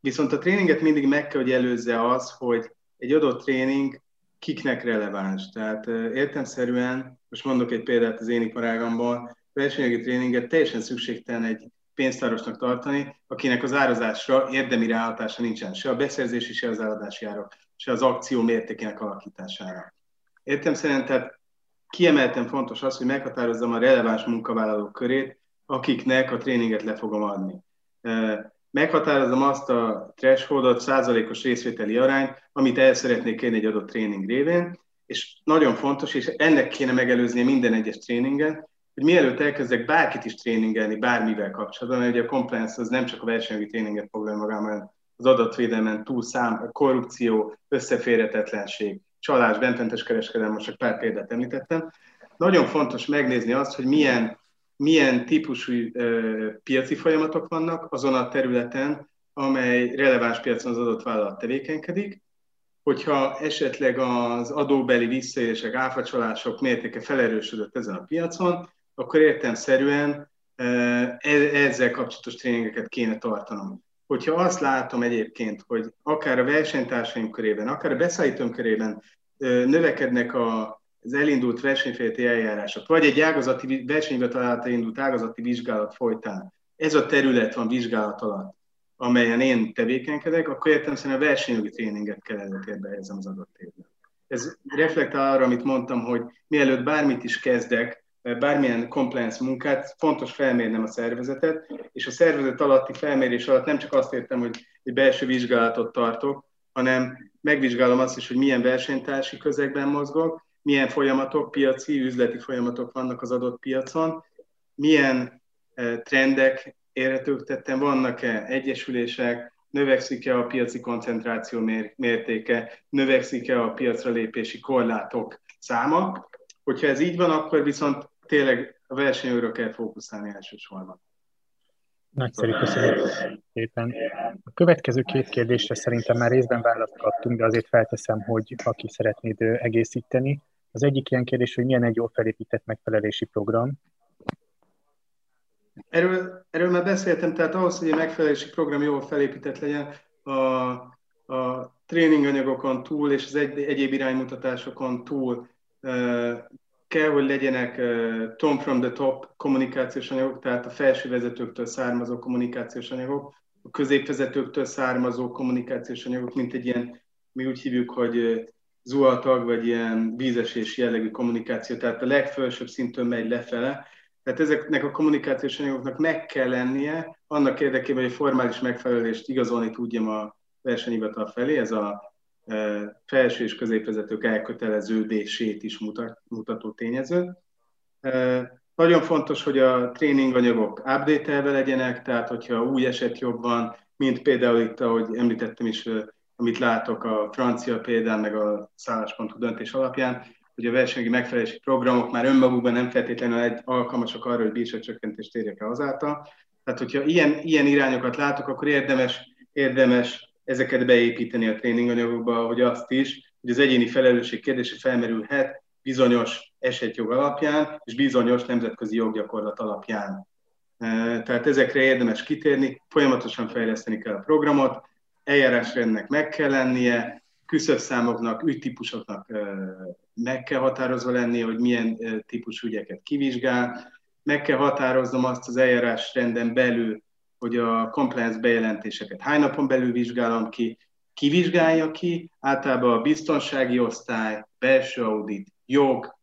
Viszont a tréninget mindig meg kell, hogy előzze az, hogy egy adott tréning kiknek releváns. Tehát értemszerűen, most mondok egy példát az én iparágamból, versenyjogi tréninget teljesen szükségtelen egy pénztárosnak tartani, akinek az árazásra érdemi ráhatása nincsen, se a beszerzési, se az eladási árak se az akció mértékének alakítására. Értem szerint, tehát kiemelten fontos az, hogy meghatározzam a releváns munkavállalók körét, akiknek a tréninget le fogom adni. Meghatározom azt a thresholdot, százalékos részvételi arányt, amit el szeretnék kérni egy adott tréning révén, és nagyon fontos, és ennek kéne megelőzni minden egyes tréningen, hogy mielőtt elkezdek bárkit is tréningelni bármivel kapcsolatban, mert ugye a compliance az nem csak a versenyjogi tréninget foglal magában, az adatvédelmen túl szám, korrupció, összeférhetetlenség, csalás, bententes kereskedelem, most csak pár példát említettem. Nagyon fontos megnézni azt, hogy milyen, milyen típusú ö, piaci folyamatok vannak azon a területen, amely releváns piacon az adott vállalat tevékenykedik, hogyha esetleg az adóbeli visszaélések, áfacsalások mértéke felerősödött ezen a piacon, akkor értelmszerűen e, ezzel kapcsolatos tréningeket kéne tartanom. Hogyha azt látom egyébként, hogy akár a versenytársaim körében, akár a beszállítőm körében növekednek a, az elindult versenyfélti eljárások, vagy egy ágazati versenyhivatal indult ágazati vizsgálat folytán, ez a terület van vizsgálat alatt, amelyen én tevékenykedek, akkor értem szerint a versenyjogi tréninget kell előtérbe helyezem az adott évben. Ez reflektál arra, amit mondtam, hogy mielőtt bármit is kezdek, bármilyen compliance munkát, fontos felmérnem a szervezetet, és a szervezet alatti felmérés alatt nem csak azt értem, hogy egy belső vizsgálatot tartok, hanem megvizsgálom azt is, hogy milyen versenytársi közegben mozgok, milyen folyamatok, piaci, üzleti folyamatok vannak az adott piacon, milyen e, trendek érhetők tettem, vannak-e egyesülések, növekszik-e a piaci koncentráció mértéke, növekszik-e a piacra lépési korlátok száma. Hogyha ez így van, akkor viszont tényleg a versenyőről kell fókuszálni elsősorban. Nagyszerű, köszönöm szépen. A következő két kérdésre szerintem már részben választ kaptunk, de azért felteszem, hogy aki szeretnéd egészíteni. Az egyik ilyen kérdés, hogy milyen egy jól felépített megfelelési program. Erről, erről már beszéltem, tehát ahhoz, hogy egy megfelelési program jól felépített legyen, a, a tréninganyagokon túl és az egy, egyéb iránymutatásokon túl kell, hogy legyenek Tom from the top kommunikációs anyagok, tehát a felső vezetőktől származó kommunikációs anyagok, a középvezetőktől származó kommunikációs anyagok, mint egy ilyen, mi úgy hívjuk, hogy zuhatag, vagy ilyen vízesés jellegű kommunikáció, tehát a legfelsőbb szintől megy lefele. Tehát ezeknek a kommunikációs anyagoknak meg kell lennie, annak érdekében, hogy formális megfelelést igazolni tudjam a versenyhivatal felé, ez a felső és középvezetők elköteleződését is mutat, mutató tényező. Nagyon fontos, hogy a tréninganyagok update legyenek, tehát hogyha új eset jobb van, mint például itt, ahogy említettem is, amit látok a francia példán, meg a szálláspontú döntés alapján, hogy a versenyi megfelelési programok már önmagukban nem feltétlenül egy alkalmasak arra, hogy bírságcsökkentést érjek el azáltal. Tehát, hogyha ilyen, ilyen irányokat látok, akkor érdemes, érdemes ezeket beépíteni a tréninganyagokba, hogy azt is, hogy az egyéni felelősség kérdése felmerülhet bizonyos esetjog alapján, és bizonyos nemzetközi joggyakorlat alapján. E, tehát ezekre érdemes kitérni, folyamatosan fejleszteni kell a programot, eljárásrendnek meg kell lennie, küszöbszámoknak, ügytípusoknak e, meg kell határozva lennie, hogy milyen e, típusú ügyeket kivizsgál, meg kell határoznom azt az eljárásrenden belül, hogy a compliance bejelentéseket hány napon belül vizsgálom ki, ki vizsgálja ki, általában a biztonsági osztály, belső audit, jog,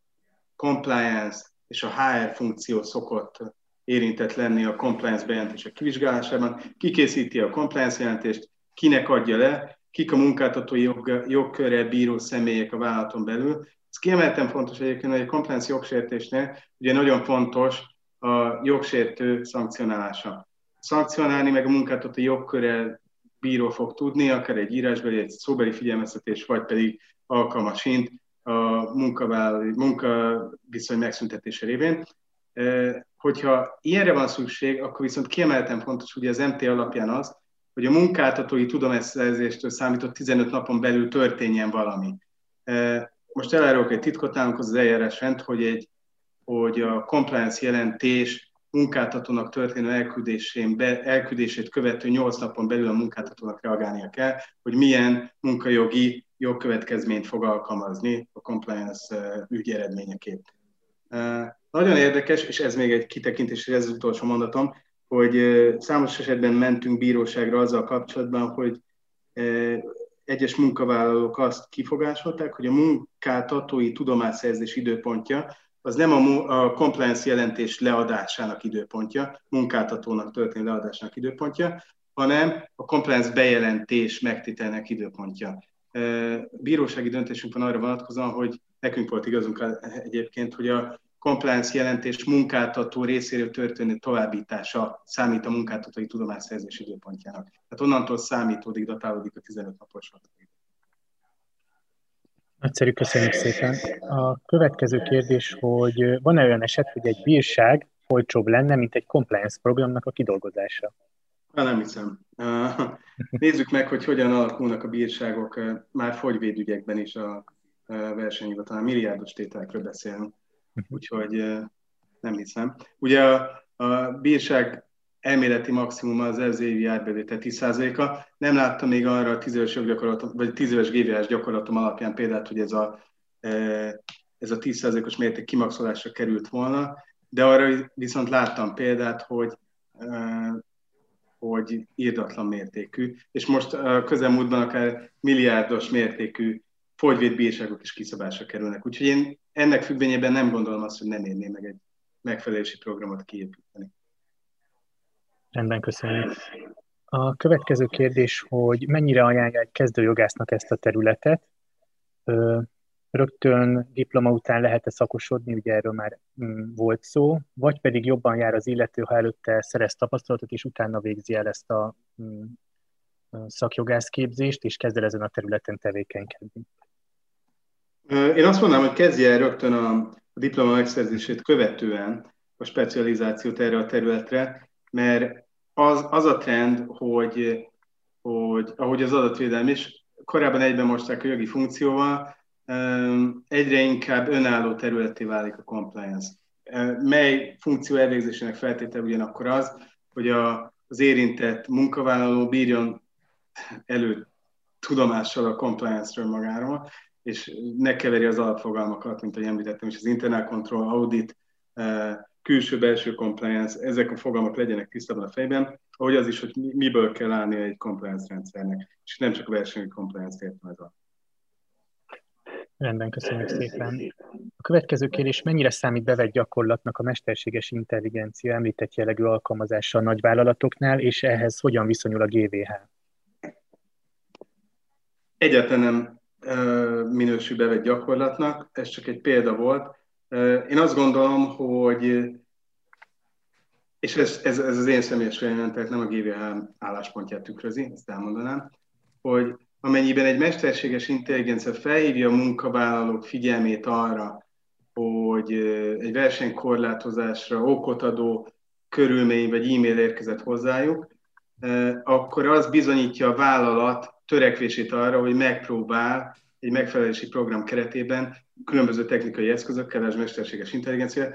compliance és a HR funkció szokott érintett lenni a compliance bejelentések kivizsgálásában. Ki készíti a compliance jelentést, kinek adja le, kik a munkáltatói jog, jogkörrel bíró személyek a vállalaton belül. Ez kiemelten fontos egyébként, hogy a compliance jogsértésnél ugye nagyon fontos a jogsértő szankcionálása szankcionálni, meg a munkáltató jogköre bíró fog tudni, akár egy írásbeli, egy szóbeli figyelmeztetés, vagy pedig alkalmasint a munkaviszony megszüntetése révén. Hogyha ilyenre van szükség, akkor viszont kiemelten fontos ugye az MT alapján az, hogy a munkáltatói tudományszerzéstől számított 15 napon belül történjen valami. Most elárulok egy titkot nálunk az, az eljárásrend, hogy, egy, hogy a compliance jelentés munkáltatónak történő elküldésén be, elküldését követő 8 napon belül a munkáltatónak reagálnia kell, hogy milyen munkajogi jogkövetkezményt fog alkalmazni a compliance ügy eredményeképp. Nagyon érdekes, és ez még egy kitekintés, ez az utolsó mondatom, hogy számos esetben mentünk bíróságra azzal kapcsolatban, hogy egyes munkavállalók azt kifogásolták, hogy a munkáltatói tudomásszerzés időpontja az nem a, a compliance jelentés leadásának időpontja, munkáltatónak történő leadásának időpontja, hanem a compliance bejelentés megtételnek időpontja. Bírósági döntésünk van arra vonatkozóan, hogy nekünk volt igazunk egyébként, hogy a compliance jelentés munkáltató részéről történő továbbítása számít a munkáltatói tudományszerzés időpontjának. Tehát onnantól számítódik, datálódik a 15 napos határidő. Nagyszerű, köszönjük szépen. A következő kérdés, hogy van-e olyan eset, hogy egy bírság olcsóbb lenne, mint egy compliance programnak a kidolgozása? Nem hiszem. Nézzük meg, hogy hogyan alakulnak a bírságok már fogyvédügyekben is a versenyhivatal. Milliárdos tételekről beszélünk, mhm. úgyhogy nem hiszem. Ugye a, a bírság elméleti maximum az ez évi árbevétel 10%-a. Nem láttam még arra a 10 éves joggyakorlatom, vagy 10 éves GVS gyakorlatom alapján példát, hogy ez a, ez a 10%-os mérték kimaxolásra került volna, de arra viszont láttam példát, hogy hogy írdatlan mértékű, és most a közelmúltban akár milliárdos mértékű fogyvédbírságok is kiszabásra kerülnek. Úgyhogy én ennek függvényében nem gondolom azt, hogy nem érné meg egy megfelelési programot kiépíteni. Rendben, köszönjük. A következő kérdés, hogy mennyire ajánlja egy kezdőjogásznak ezt a területet? Rögtön diploma után lehet-e szakosodni, ugye erről már mm, volt szó, vagy pedig jobban jár az illető, ha előtte szerez tapasztalatot, és utána végzi el ezt a mm, szakjogászképzést, és kezd el ezen a területen tevékenykedni? Én azt mondanám, hogy kezdje el rögtön a diploma megszerzését követően a specializációt erre a területre, mert az, az a trend, hogy, hogy ahogy az adatvédelem is, korábban egyben mosták a jogi funkcióval, egyre inkább önálló területé válik a compliance. Mely funkció elvégzésének feltétele ugyanakkor az, hogy a, az érintett munkavállaló bírjon elő tudomással a compliance-ről magáról, és ne keveri az alapfogalmakat, mint ahogy említettem, és az internal control, audit, külső-belső compliance, ezek a fogalmak legyenek tisztában a fejben, ahogy az is, hogy miből kell állni egy compliance rendszernek, és nem csak a versenyi compliance értem ez a Rendben, köszönjük szépen. A következő kérdés, mennyire számít bevett gyakorlatnak a mesterséges intelligencia említett jellegű alkalmazása a nagyvállalatoknál, és ehhez hogyan viszonyul a GVH? Egyáltalán nem minősül bevett gyakorlatnak, ez csak egy példa volt. Én azt gondolom, hogy és ez, ez, ez az én személyes véleményem, tehát nem a GVH álláspontját tükrözi, ezt elmondanám, hogy amennyiben egy mesterséges intelligencia felhívja a munkavállalók figyelmét arra, hogy egy versenykorlátozásra okot adó körülmény vagy e-mail érkezett hozzájuk, akkor az bizonyítja a vállalat törekvését arra, hogy megpróbál egy megfelelési program keretében különböző technikai eszközökkel, az mesterséges intelligencia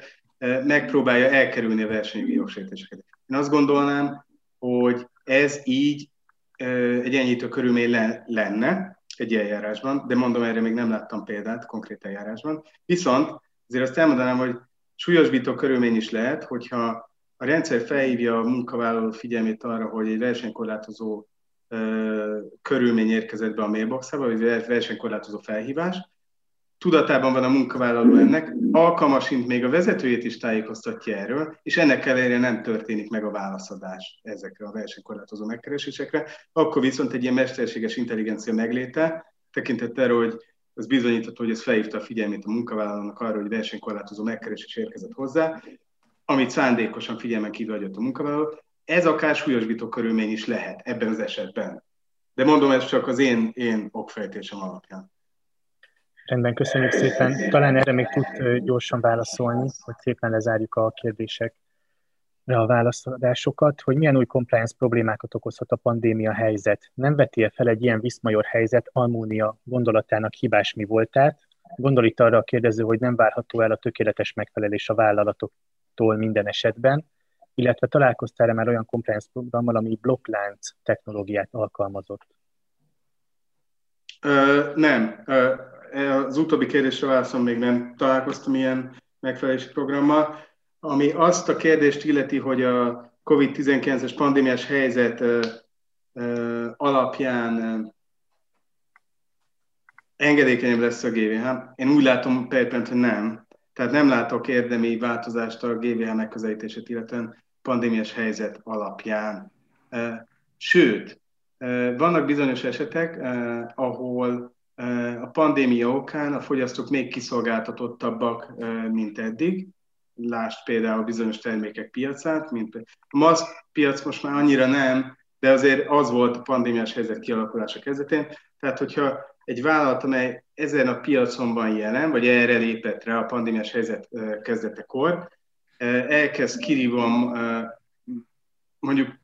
megpróbálja elkerülni a versenyjogi jogsértéseket. Én azt gondolnám, hogy ez így egy enyhítő körülmény lenne egy eljárásban, de mondom, erre még nem láttam példát konkrét eljárásban. Viszont azért azt elmondanám, hogy súlyosbító körülmény is lehet, hogyha a rendszer felhívja a munkavállaló figyelmét arra, hogy egy versenykorlátozó körülmény érkezett be a mailboxába, vagy versenykorlátozó felhívás, tudatában van a munkavállaló ennek, alkalmasint még a vezetőjét is tájékoztatja erről, és ennek ellenére nem történik meg a válaszadás ezekre a versenykorlátozó megkeresésekre, akkor viszont egy ilyen mesterséges intelligencia megléte, tekintettel hogy az bizonyítható, hogy ez felhívta a figyelmét a munkavállalónak arra, hogy versenykorlátozó megkeresés érkezett hozzá, amit szándékosan figyelmen kívül hagyott a munkavállaló, ez akár súlyosbító körülmény is lehet ebben az esetben. De mondom, ez csak az én, én okfejtésem alapján. Rendben, köszönjük szépen. Talán erre még tud gyorsan válaszolni, hogy szépen lezárjuk a kérdésekre a válaszadásokat, hogy milyen új compliance problémákat okozhat a pandémia helyzet. Nem veti fel egy ilyen viszmajor helyzet Almónia gondolatának hibás mi voltát? Gondol itt arra a kérdező, hogy nem várható el a tökéletes megfelelés a vállalatoktól minden esetben, illetve találkoztál-e már olyan compliance programmal, ami blokklánc technológiát alkalmazott? Ö, nem. Ö, az utóbbi kérdésre válaszom, még nem találkoztam ilyen megfelelési programmal. Ami azt a kérdést illeti, hogy a COVID-19-es pandémiás helyzet ö, ö, alapján engedékenyebb lesz a GVH. Én úgy látom perpent, hogy nem. Tehát nem látok érdemi változást a GVH megközelítését, illetően pandémiás helyzet alapján. Sőt, vannak bizonyos esetek, ahol a pandémia okán a fogyasztók még kiszolgáltatottabbak, mint eddig. Lásd például bizonyos termékek piacát, mint a maszk piac most már annyira nem, de azért az volt a pandémiás helyzet kialakulása kezdetén. Tehát, hogyha egy vállalat, amely ezen a piacon van jelen, vagy erre lépett rá a pandémiás helyzet kezdetekor, elkezd kirívon mondjuk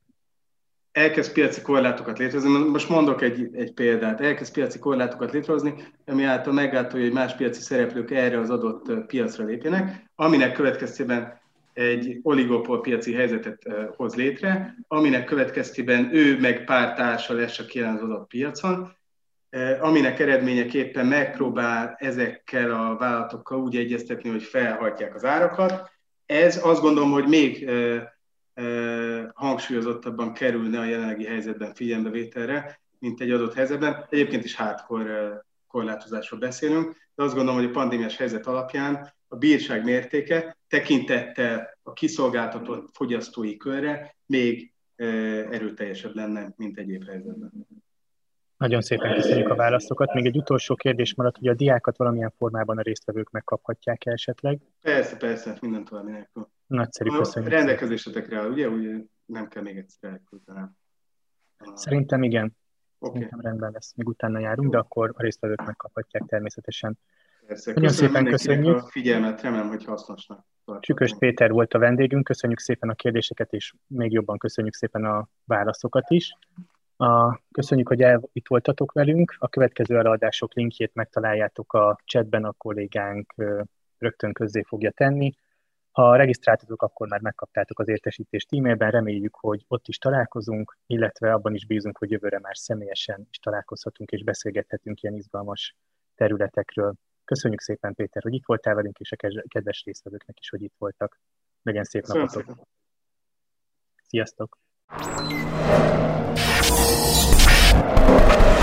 elkezd piaci korlátokat létrehozni, most mondok egy, egy példát, elkezd piaci korlátokat létrehozni, ami által meggátolja, hogy más piaci szereplők erre az adott piacra lépjenek, aminek következtében egy oligopol piaci helyzetet hoz létre, aminek következtében ő meg pár társa lesz, aki jelen az adott piacon, aminek eredményeképpen megpróbál ezekkel a vállalatokkal úgy egyeztetni, hogy felhagyják az árakat. Ez azt gondolom, hogy még hangsúlyozottabban kerülne a jelenlegi helyzetben figyelembevételre, mint egy adott helyzetben. Egyébként is hátkor korlátozásról beszélünk, de azt gondolom, hogy a pandémiás helyzet alapján a bírság mértéke tekintettel a kiszolgáltatott fogyasztói körre még erőteljesebb lenne, mint egyéb helyzetben. Nagyon szépen köszönjük a válaszokat. Még egy utolsó kérdés maradt, hogy a diákat valamilyen formában a résztvevők megkaphatják esetleg? Persze, persze, minden további nélkül. Nagyszerű, köszönjük. Rendelkezésetekre áll, ugye? Ugye nem kell még egyszer elküldenem. Szerintem igen. Okay. Szerintem rendben lesz. Még utána járunk, de akkor a résztvevők megkaphatják természetesen. Persze. Nagyon szépen köszönjük. A figyelmet, remélem, hogy hasznosnak. Csükös Péter volt a vendégünk, köszönjük szépen a kérdéseket, és még jobban köszönjük szépen a válaszokat is. A, köszönjük, hogy el, itt voltatok velünk. A következő előadások linkjét megtaláljátok a chatben, a kollégánk rögtön közzé fogja tenni. Ha regisztráltatok, akkor már megkaptátok az értesítést e-mailben, reméljük, hogy ott is találkozunk, illetve abban is bízunk, hogy jövőre már személyesen is találkozhatunk és beszélgethetünk ilyen izgalmas területekről. Köszönjük szépen, Péter, hogy itt voltál velünk, és a kedves résztvevőknek is, hogy itt voltak. Legyen szép Köszönöm napotok! Szépen. Sziasztok! Thank you.